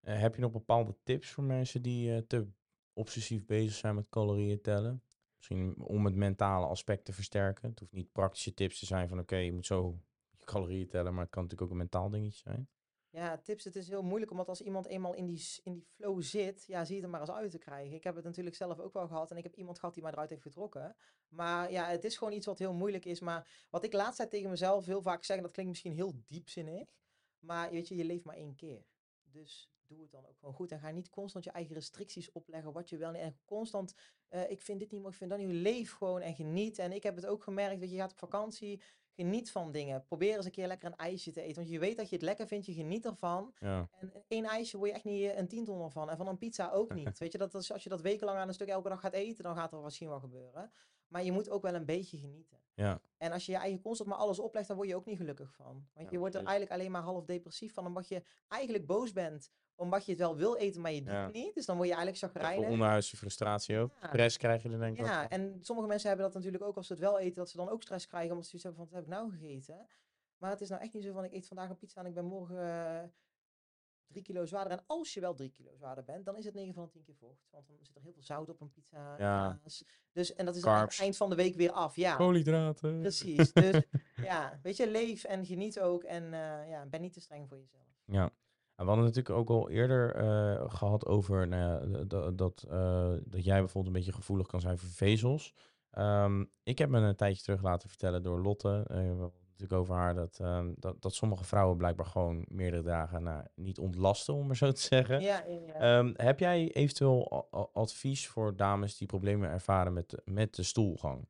S1: Heb je nog bepaalde tips voor mensen die te obsessief bezig zijn met calorieën tellen? Misschien om het mentale aspect te versterken. Het hoeft niet praktische tips te zijn van oké, je moet zo je calorieën tellen, maar het kan natuurlijk ook een mentaal dingetje zijn.
S2: Ja, tips, het is heel moeilijk, omdat als iemand eenmaal in die, in die flow zit, ja, zie je het er maar eens uit te krijgen. Ik heb het natuurlijk zelf ook wel gehad en ik heb iemand gehad die mij eruit heeft getrokken. Maar ja, het is gewoon iets wat heel moeilijk is. Maar wat ik laatst tegen mezelf heel vaak zeg, en dat klinkt misschien heel diepzinnig, maar weet je, je leeft maar één keer. Dus doe het dan ook gewoon goed. En ga niet constant je eigen restricties opleggen, wat je wel niet. En constant, eh, ik vind dit niet mooi, ik vind dat niet. Leef gewoon en geniet. En ik heb het ook gemerkt, dat je gaat op vakantie, geniet van dingen. Probeer eens een keer lekker een ijsje te eten. Want je weet dat je het lekker vindt, je geniet ervan.
S1: Ja.
S2: En één ijsje word je echt niet eh, een tienton van. En van een pizza ook niet. weet je, dat is, als je dat wekenlang aan een stuk elke dag gaat eten, dan gaat er misschien wel gebeuren. Maar je moet ook wel een beetje genieten.
S1: Ja.
S2: En als je je eigen constant maar alles oplegt, dan word je ook niet gelukkig van. Want
S1: Ja,
S2: je wordt er eigenlijk alleen maar half depressief van, omdat je eigenlijk boos bent, omdat je het wel wil eten, maar je doet het niet. Dus dan word je eigenlijk chagrijnig.
S1: onderhuidse frustratie ook. Stress krijg je er denk ik
S2: Ja, en sommige mensen hebben dat natuurlijk ook als ze het wel eten, dat ze dan ook stress krijgen, omdat ze zoiets hebben van, wat heb ik nou gegeten? Maar het is nou echt niet zo van, ik eet vandaag een pizza en ik ben morgen eh, drie kilo zwaarder. En als je wel drie kilo zwaarder bent, dan is het 9 van de 10 keer vocht. Want dan zit er heel veel zout op een pizza,
S1: Ja.
S2: kaas. Dus, en dat is aan het eind van de week weer af. Ja,
S1: Koolhydraten.
S2: precies. Dus ja, weet je, leef en geniet ook. En eh, ja, ben niet te streng voor jezelf.
S1: Ja. We hadden natuurlijk ook al eerder eh, gehad over nou ja, d- d- dat, eh, dat jij bijvoorbeeld een beetje gevoelig kan zijn voor vezels. Ehm, ik heb me een tijdje terug laten vertellen door Lotte, eh, we hadden natuurlijk over haar, dat, ehm, dat, dat sommige vrouwen blijkbaar gewoon meerdere dagen nou, niet ontlasten, om maar zo te zeggen.
S2: Ja, ja, ja.
S1: Ehm, heb jij eventueel advies voor dames die problemen ervaren met de, met de stoelgang?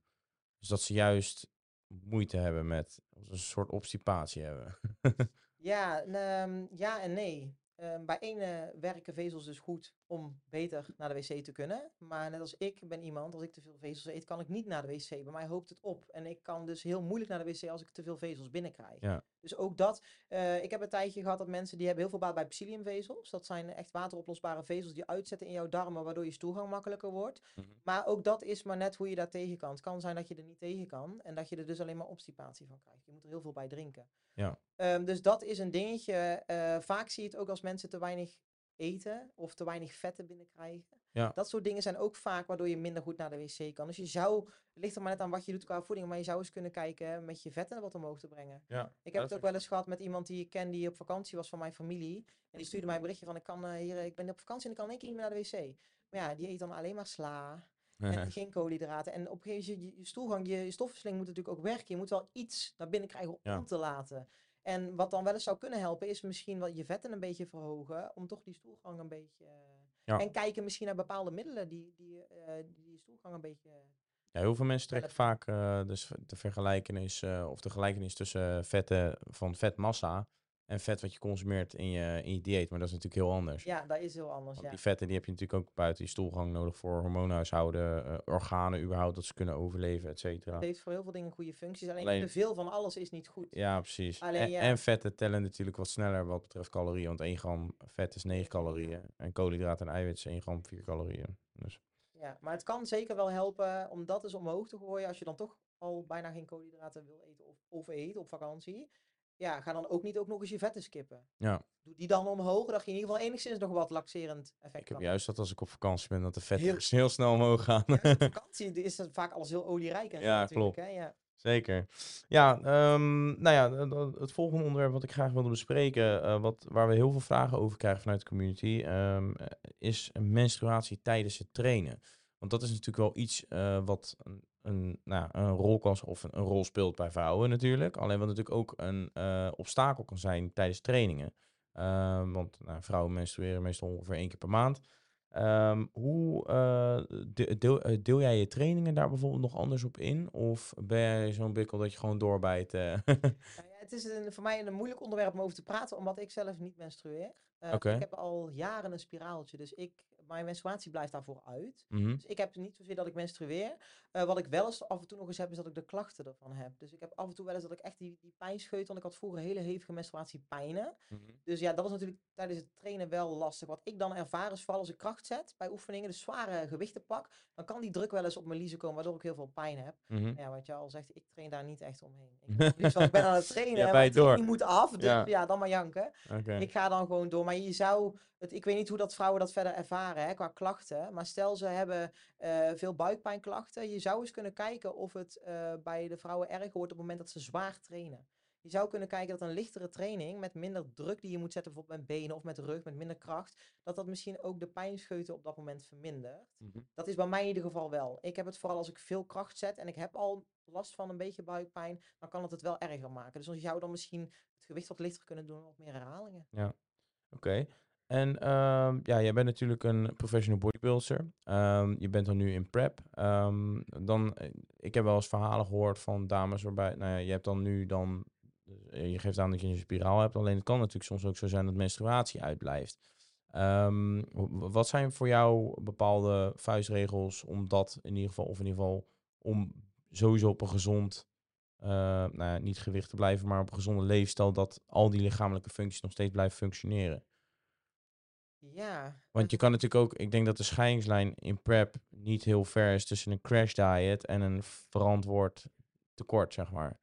S1: Dus dat ze juist moeite hebben met een soort obstipatie hebben.
S2: Ja, ehm, ja en nee. Ehm, bij ene werken vezels dus goed om beter naar de wc te kunnen. Maar net als ik ben iemand, als ik te veel vezels eet, kan ik niet naar de wc. Bij mij hoopt het op. En ik kan dus heel moeilijk naar de wc als ik te veel vezels binnenkrijg.
S1: Ja.
S2: Dus ook dat. eh, ik heb een tijdje gehad dat mensen die hebben heel veel baat bij psylliumvezels. Dat zijn echt wateroplosbare vezels die uitzetten in jouw darmen, waardoor je stoelgang makkelijker wordt.
S1: Mhm.
S2: Maar ook dat is maar net hoe je daar tegen kan. Het kan zijn dat je er niet tegen kan en dat je er dus alleen maar obstipatie van krijgt. Je moet er heel veel bij drinken.
S1: Ja.
S2: Ehm, dus dat is een dingetje. Eh, vaak zie je het ook als mensen te weinig eten of te weinig vetten binnenkrijgen.
S1: Ja.
S2: Dat soort dingen zijn ook vaak waardoor je minder goed naar de wc kan. Dus je zou, het ligt er maar net aan wat je doet qua voeding, maar je zou eens kunnen kijken met je vetten wat omhoog te brengen.
S1: Ja,
S2: Ik heb het ook wel eens gehad met iemand die ik ken die op vakantie was van mijn familie. En die stuurde mij een berichtje van ik, kan, eh, hier, ik ben op vakantie en ik kan in één keer niet meer naar de wc. Maar ja, die eet dan alleen maar sla. En geen koolhydraten. En op een gegeven moment, je, je stoelgang, je, je stofwisseling moet natuurlijk ook werken. Je moet wel iets naar binnen krijgen om
S1: Ja.
S2: om te laten. En wat dan wel eens zou kunnen helpen, is misschien wel je vetten een beetje verhogen. Om toch die stoelgang een beetje...
S1: Ja.
S2: En kijken misschien naar bepaalde middelen die die, eh, die, die stoelgang een beetje...
S1: Ja, heel veel mensen trekken vaak eh, dus de vergelijkenis eh, of de gelijkenis tussen vetten van vetmassa en vet wat je consumeert in je, in je dieet. Maar dat is natuurlijk heel anders.
S2: Ja, dat is heel anders,
S1: Want
S2: ja.
S1: die vetten die heb je natuurlijk ook buiten je stoelgang nodig voor hormoonhuishouden, eh, organen überhaupt, dat ze kunnen overleven, et cetera.
S2: Het heeft voor heel veel dingen goede functies. Alleen,
S1: Alleen-
S2: te veel van alles is niet goed.
S1: Ja, precies.
S2: Alleen
S1: en,
S2: ja.
S1: en vetten tellen natuurlijk wat sneller wat betreft calorieën. Want 1 gram vet is 9 calorieën. En koolhydraten en eiwit is 1 gram 4 calorieën. Dus
S2: Ja, maar het kan zeker wel helpen om dat eens omhoog te gooien. Als je dan toch al bijna geen koolhydraten wil eten of, of eet op vakantie. Ja, ga dan ook niet ook nog eens je vetten skippen.
S1: ja,
S2: Doe die dan omhoog, dat je in ieder geval enigszins nog wat laxerend effect
S1: ik heb juist dat als ik op vakantie ben, dat de vetten
S2: Heel-
S1: snel omhoog gaan.
S2: hebben. Ja, op vakantie is dat vaak alles heel olierijk en
S1: Ja,
S2: natuurlijk,
S1: klopt.
S2: Hè? Ja.
S1: Zeker. Ja, ehm, nou ja, het volgende onderwerp wat ik graag wilde bespreken, eh, wat, waar we heel veel vragen over krijgen vanuit de community, ehm, eh, is menstruatie tijdens het trainen. Want dat is natuurlijk wel iets eh, wat een, nou, een rol kan of een, een rol speelt bij vrouwen natuurlijk. Alleen wat natuurlijk ook een eh, obstakel kan zijn tijdens trainingen. Ehm, want nou, vrouwen menstrueren meestal ongeveer één keer per maand. Ehm, hoe eh, de- deel, eh, deel jij je trainingen daar bijvoorbeeld nog anders op in? Of ben jij zo'n bikkel dat je gewoon doorbijt?
S2: Nou ja, het is een, voor mij een moeilijk onderwerp om over te praten, omdat ik zelf niet menstrueer. Ik heb al jaren een spiraaltje, dus ik, mijn menstruatie blijft daarvoor uit.
S1: Mhm.
S2: Dus ik heb niet zozeer dat ik menstrueer. Eh, wat ik wel eens af en toe nog eens heb, is dat ik de klachten ervan heb. Dus ik heb af en toe wel eens dat ik echt die, die pijn scheut, want ik had vroeger hele hevige menstruatiepijnen.
S1: Mhm.
S2: Dus ja, dat was natuurlijk tijdens het trainen wel lastig. Wat ik dan ervaar is vooral als ik kracht zet bij oefeningen, dus zware gewichten pak, dan kan die druk wel eens op mijn liezen komen, waardoor ik heel veel pijn heb.
S1: Mhm.
S2: Ja, wat je al zegt, ik train daar niet echt omheen. Ik, liefst ik ben aan het trainen,
S1: Ja,
S2: de
S1: door.
S2: moet af, dus
S1: Ja.
S2: ja. dan maar janken. Ik ga dan gewoon door. Maar je zou, het, ik weet niet hoe dat vrouwen dat verder ervaren hè, qua klachten. Maar stel ze hebben eh, veel buikpijnklachten. Je zou eens kunnen kijken of het eh, bij de vrouwen erger wordt op het moment dat ze zwaar trainen. Je zou kunnen kijken dat een lichtere training met minder druk die je moet zetten, bijvoorbeeld met benen of met rug, met minder kracht, dat dat misschien ook de pijnscheuten op dat moment vermindert.
S1: Mhm.
S2: Dat is bij mij in ieder geval wel. Ik heb het vooral als ik veel kracht zet en ik heb al last van een beetje buikpijn, dan kan het het wel erger maken. Dus je zou dan misschien het gewicht wat lichter kunnen doen, wat meer herhalingen.
S1: Oké. En ehm, ja, jij bent natuurlijk een professional bodybuilder. Ehm, je bent dan nu in prep. Ehm, dan, eh, ik heb wel eens verhalen gehoord van dames waarbij, nou ja, je hebt dan nu dan, je geeft aan dat je een spiraal hebt. Alleen het kan natuurlijk soms ook zo zijn dat menstruatie uitblijft. Ehm, wat zijn voor jou bepaalde vuistregels om dat in ieder geval, of in ieder geval om sowieso op een gezond, eh, nou ja, niet gewicht te blijven, maar op een gezonde leefstijl, dat al die lichamelijke functies nog steeds blijven functioneren?
S2: Ja,
S1: Want je kan natuurlijk ook, ik denk dat de scheidingslijn in prep niet heel ver is tussen een crash diet en een verantwoord tekort, zeg maar.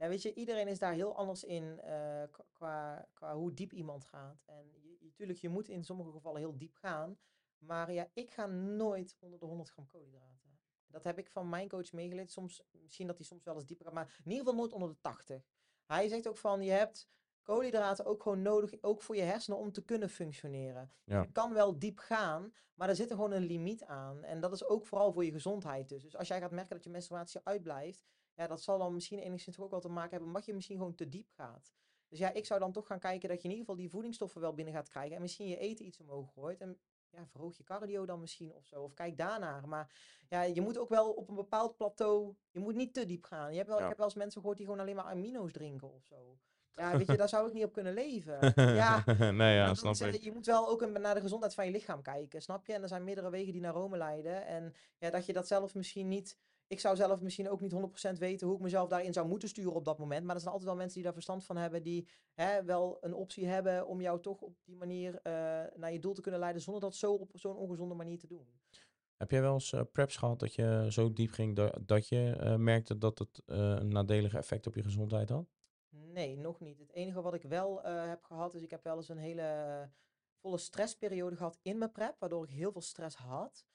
S2: Ja. ja, weet je, iedereen is daar heel anders in eh, qua, qua hoe diep iemand gaat. En je, je- tuurlijk, je moet in sommige gevallen heel diep gaan. Maar ja, ik ga nooit onder de 100 gram koolhydraten. Dat heb ik van mijn coach meegeleerd. Soms, misschien dat hij soms wel eens dieper gaat, maar in ieder geval nooit onder de 80. Hij zegt ook van, je hebt koolhydraten ook gewoon nodig, ook voor je hersenen, om te kunnen functioneren.
S1: Ja.
S2: Je kan wel diep gaan, maar er zit er gewoon een limiet aan. En dat is ook vooral voor je gezondheid dus. Dus als jij gaat merken dat je menstruatie uitblijft, ja, dat zal dan misschien enigszins ook wel te maken hebben omdat je misschien gewoon te diep gaat. Dus ja, ik zou dan toch gaan kijken dat je in ieder geval die voedingsstoffen wel binnen gaat krijgen. En misschien je eten iets omhoog gooit. En ja, verhoog je cardio dan misschien of zo. Of kijk daarnaar. Maar ja, je moet ook wel op een bepaald plateau. Je moet niet te diep gaan. Je hebt wel,
S1: Ja.
S2: Ik heb wel eens mensen gehoord die gewoon alleen maar amino's drinken of zo. Ja, weet je, daar zou ik niet op kunnen leven. Ja,
S1: nee, ja, snap ik.
S2: eh, Je moet wel ook een- naar de gezondheid van je lichaam kijken, snap je? En er zijn meerdere wegen die naar Rome leiden. En ja, dat je dat zelf misschien niet... Ik zou zelf misschien ook niet 100% weten hoe ik mezelf daarin zou moeten sturen op dat moment. Maar er zijn altijd wel mensen die daar verstand van hebben, die hè, wel een optie hebben om jou toch op die manier eh, naar je doel te kunnen leiden, zonder dat zo op zo'n ongezonde manier te doen.
S1: Heb jij wel eens eh, preps gehad dat je zo diep ging da- dat je eh, merkte dat het een nadelige effect op je gezondheid had?
S2: Nee, nog niet. Het enige wat ik wel heb gehad, is ik heb wel eens een hele volle stressperiode gehad in mijn prep, waardoor ik heel veel stress had.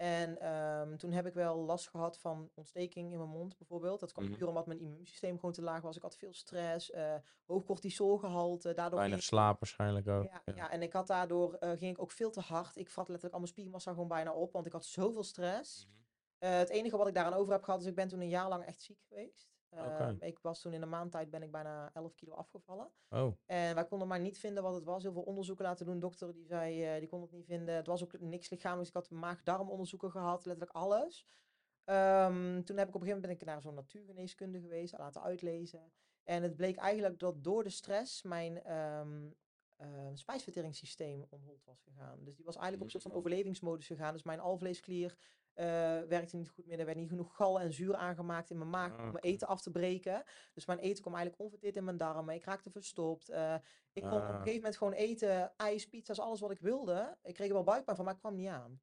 S2: En ehm, toen heb ik wel last gehad van ontsteking in mijn mond bijvoorbeeld. Dat kwam
S1: Mhm.
S2: puur omdat mijn immuunsysteem gewoon te laag was. Ik had veel stress, eh hoog cortisolgehalte. Daardoor
S1: Weinig
S2: ik-
S1: slaap waarschijnlijk ook.
S2: ja, ja, en ik had daardoor, eh, ging ik ook veel te hard. Ik vat letterlijk al mijn spiermassa gewoon bijna op, want ik had zoveel stress.
S1: Mhm.
S2: Eh, het enige wat ik daaraan over heb gehad, is ik ben toen een jaar lang echt ziek geweest. Ehm, ik was toen in een maand tijd ben ik bijna 11 kilo afgevallen.
S1: Oh,
S2: En wij konden maar niet vinden wat het was. Heel veel onderzoeken laten doen. Dokter die zei, eh, die kon het niet vinden. Het was ook niks lichamelijks. Ik had maag-darmonderzoeken gehad, letterlijk alles. Ehm, toen heb ik op een gegeven moment ben ik naar zo'n natuurgeneeskunde geweest, laten uitlezen. En het bleek eigenlijk dat door de stress mijn ehm spijsverteringssysteem onhold was gegaan. Dus die was eigenlijk op een soort van overlevingsmodus gegaan. Dus mijn alvleesklier werkte niet goed meer. Er werd niet genoeg gal en zuur aangemaakt in mijn maag om
S1: Ah,
S2: mijn
S1: oké.
S2: eten af te breken. Dus mijn eten kwam eigenlijk onverteerd in mijn darmen. Ik raakte verstopt. Eh, ik kon op een
S1: Ah.
S2: gegeven moment gewoon eten, ijs, pizza's, alles wat ik wilde. Ik kreeg er wel buikpijn van, maar ik kwam niet aan.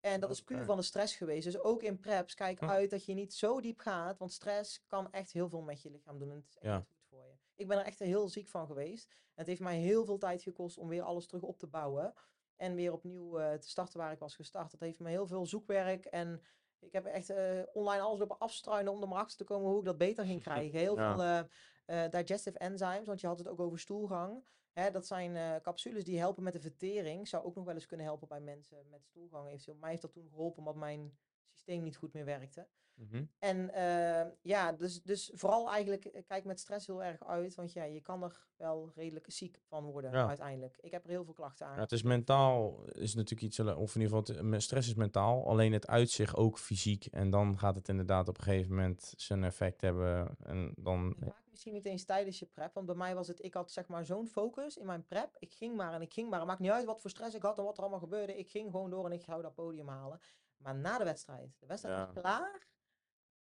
S2: En dat is puur van de stress geweest. Dus ook in preps, kijk
S1: Hm.
S2: uit dat je niet zo diep gaat. Want stress kan echt heel veel met je lichaam doen. En het is echt
S1: Ja.
S2: niet goed voor je. Ik ben er echt heel ziek van geweest. En het heeft mij heel veel tijd gekost om weer alles terug op te bouwen. En weer opnieuw eh, te starten waar ik was gestart. Dat heeft me heel veel zoekwerk. En ik heb echt eh, online alles lopen afstruinen om er maar achter te komen hoe ik dat beter ging krijgen. Heel
S1: Ja.
S2: veel eh, digestive enzymes, want je had het ook over stoelgang. Hè, dat zijn capsules die helpen met de vertering. Zou ook nog wel eens kunnen helpen bij mensen met stoelgang eventueel. Mij heeft dat toen geholpen omdat mijn systeem niet goed meer werkte.
S1: Mhm.
S2: En eh, ja, dus, dus vooral eigenlijk eh, kijk met stress heel erg uit. Want ja, je kan er wel redelijk ziek van worden
S1: Ja.
S2: uiteindelijk. Ik heb er heel veel klachten aan.
S1: Ja, het is mentaal, is natuurlijk iets, eh, of in ieder geval, het- stress is mentaal, alleen het uitzicht ook fysiek. En dan gaat het inderdaad op een gegeven moment zijn effect hebben. En dan,
S2: Vaak misschien niet eens tijdens je prep. Want bij mij was het, ik had zeg maar zo'n focus in mijn prep. Ik ging maar en ik ging maar. Het maakt niet uit wat voor stress ik had en wat er allemaal gebeurde. Ik ging gewoon door en ik zou dat podium halen. Maar na de wedstrijd, de wedstrijd
S1: Ja.
S2: was klaar.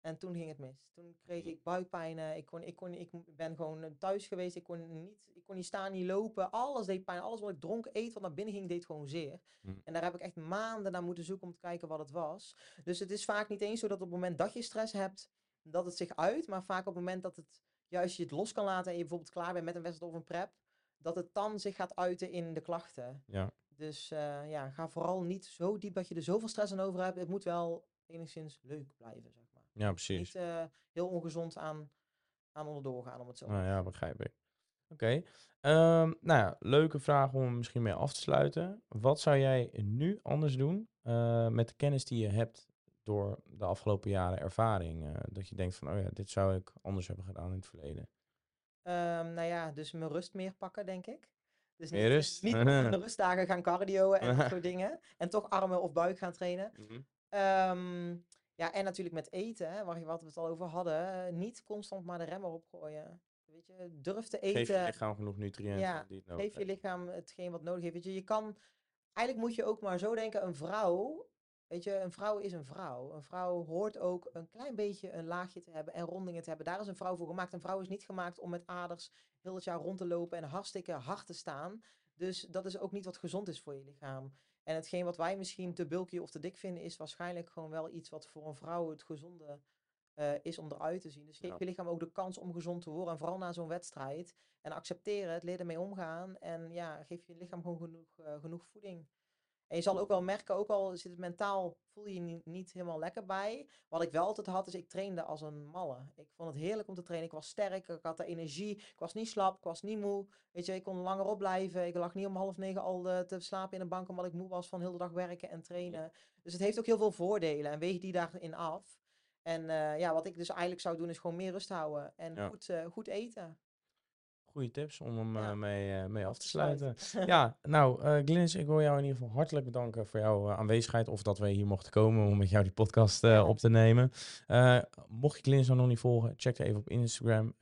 S2: En toen ging het mis. Toen kreeg ik buikpijnen. Ik, kon, ik, kon, ik ben gewoon eh, thuis geweest. Ik kon, niet, ik kon niet staan, niet lopen. Alles deed pijn. Alles wat ik dronk, eet, wat naar binnen ging, deed gewoon zeer.
S1: Hm.
S2: En daar heb ik echt maanden naar moeten zoeken om te kijken wat het was. Dus het is vaak niet eens zo dat op het moment dat je stress hebt, dat het zich uit. Maar vaak op het moment dat het juist je het los kan laten en je bijvoorbeeld klaar bent met een wedstrijd of een prep, dat het dan zich gaat uiten in de klachten.
S1: ja,
S2: Dus eh, ja, ga vooral niet zo diep dat je er zoveel stress aan over hebt. Het moet wel enigszins leuk blijven, zeg.
S1: Ja, precies.
S2: Niet eh, heel ongezond aan, aan onderdoor gaan, om het zo
S1: Nou
S2: te
S1: ja,
S2: zeggen.
S1: begrijp ik. Oké. Ehm, nou ja, leuke vraag om misschien mee af te sluiten. Wat zou jij nu anders doen eh, met de kennis die je hebt door de afgelopen jaren ervaring? eh, dat je denkt van, oh ja, dit zou ik anders hebben gedaan in het verleden.
S2: Ehm, nou ja, dus mijn rust meer pakken, denk ik. Dus
S1: Meer
S2: niet,
S1: rust.
S2: niet de rustdagen gaan cardioen en dat soort dingen. En toch armen of buik gaan trainen.
S1: Mhm.
S2: Ehm, ja, en natuurlijk met eten, hè, waar je- wat we het al over hadden. Niet constant maar de rem erop gooien. Weet je, durf te
S1: Geef je
S2: eten.
S1: lichaam genoeg nutriënten
S2: Ja,
S1: die het nodig
S2: Geef je lichaam hetgeen wat nodig heeft. Weet je, je kan. Eigenlijk moet je ook maar zo denken: een vrouw. Weet je, een vrouw is een vrouw. Een vrouw hoort ook een klein beetje een laagje te hebben en rondingen te hebben. Daar is een vrouw voor gemaakt. Een vrouw is niet gemaakt om met aders heel het jaar rond te lopen en hartstikke hard te staan. Dus dat is ook niet wat gezond is voor je lichaam. En hetgeen wat wij misschien te bulky of te dik vinden, is waarschijnlijk gewoon wel iets wat voor een vrouw het gezonde eh, is om eruit te zien. Dus geef
S1: Ja.
S2: je lichaam ook de kans om gezond te worden. En vooral na zo'n wedstrijd. En accepteer het, leer ermee omgaan. En ja, geef je lichaam gewoon genoeg, eh, genoeg voeding. En je zal ook wel merken, ook al zit het mentaal, voel je je niet, helemaal lekker bij. Wat ik wel altijd had, is ik trainde als een malle. Ik vond het heerlijk om te trainen. Ik was sterk, ik had de energie. Ik was niet slap, ik was niet moe. Weet je, ik kon langer opblijven. Ik lag niet om half negen al eh, te slapen in een bank omdat ik moe was van heel de dag werken en trainen. Dus het heeft ook heel veel voordelen en weeg die daarin af. En eh, ja, wat ik dus eigenlijk zou doen is gewoon meer rust houden en
S1: Ja.
S2: goed, eh, goed eten.
S1: Goede tips om hem
S2: Ja.
S1: eh, mee, eh, mee af te
S2: te
S1: sluiten. ja, nou, eh Glynis, ik wil jou in ieder geval hartelijk bedanken voor jouw aanwezigheid. Of dat wij hier mochten komen om met jou die podcast
S2: Ja.
S1: op te nemen. Mocht je Glynis nou nog niet volgen, check er even op Instagram.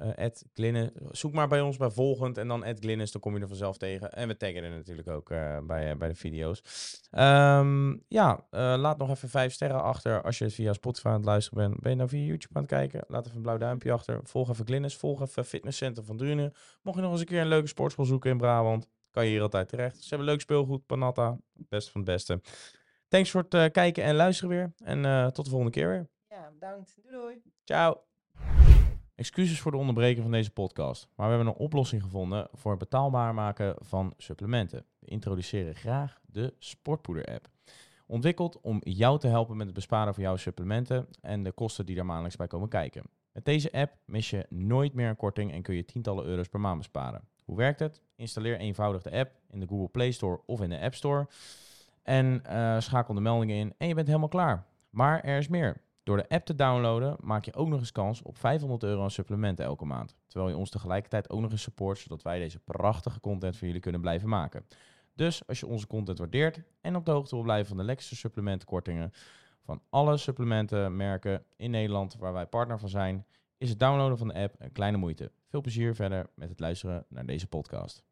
S1: Glynis. Zoek maar bij ons bij volgend en dan Glynis. Dan kom je er vanzelf tegen. En we taggen er natuurlijk ook bij, bij de video's. Ehm, ja, laat nog even vijf sterren achter als je via Spotify aan het luisteren bent. Ben je nou via YouTube aan het kijken? Laat even een blauw duimpje achter. Volg even Glynis. Volg even Fitnesscenter van Drunen. Mocht je nog eens een keer een leuke sportschool zoeken in Brabant, kan je hier altijd terecht. Ze hebben leuk speelgoed, Panatta, best van het beste. Thanks voor het eh, kijken en luisteren weer. En eh, tot de volgende keer weer.
S2: ja, bedankt. Doei doei.
S1: Ciao. Excuses voor de onderbreking van deze podcast, maar we hebben een oplossing gevonden voor het betaalbaar maken van supplementen. We introduceren graag de Sportpoeder-app. Ontwikkeld om jou te helpen met het besparen van jouw supplementen en de kosten die daar maandelijks bij komen kijken. Met deze app mis je nooit meer een korting en kun je tientallen euro's per maand besparen. Hoe werkt het? Installeer eenvoudig de app in de Google Play Store of in de App Store en eh, schakel de meldingen in en je bent helemaal klaar. Maar er is meer. Door de app te downloaden maak je ook nog eens kans op 500 euro aan supplementen elke maand. Terwijl je ons tegelijkertijd ook nog eens support, zodat wij deze prachtige content voor jullie kunnen blijven maken. Dus als je onze content waardeert en op de hoogte wil blijven van de lekkerste supplementenkortingen van alle supplementenmerken in Nederland waar wij partner van zijn, is het downloaden van de app een kleine moeite. Veel plezier verder met het luisteren naar deze podcast.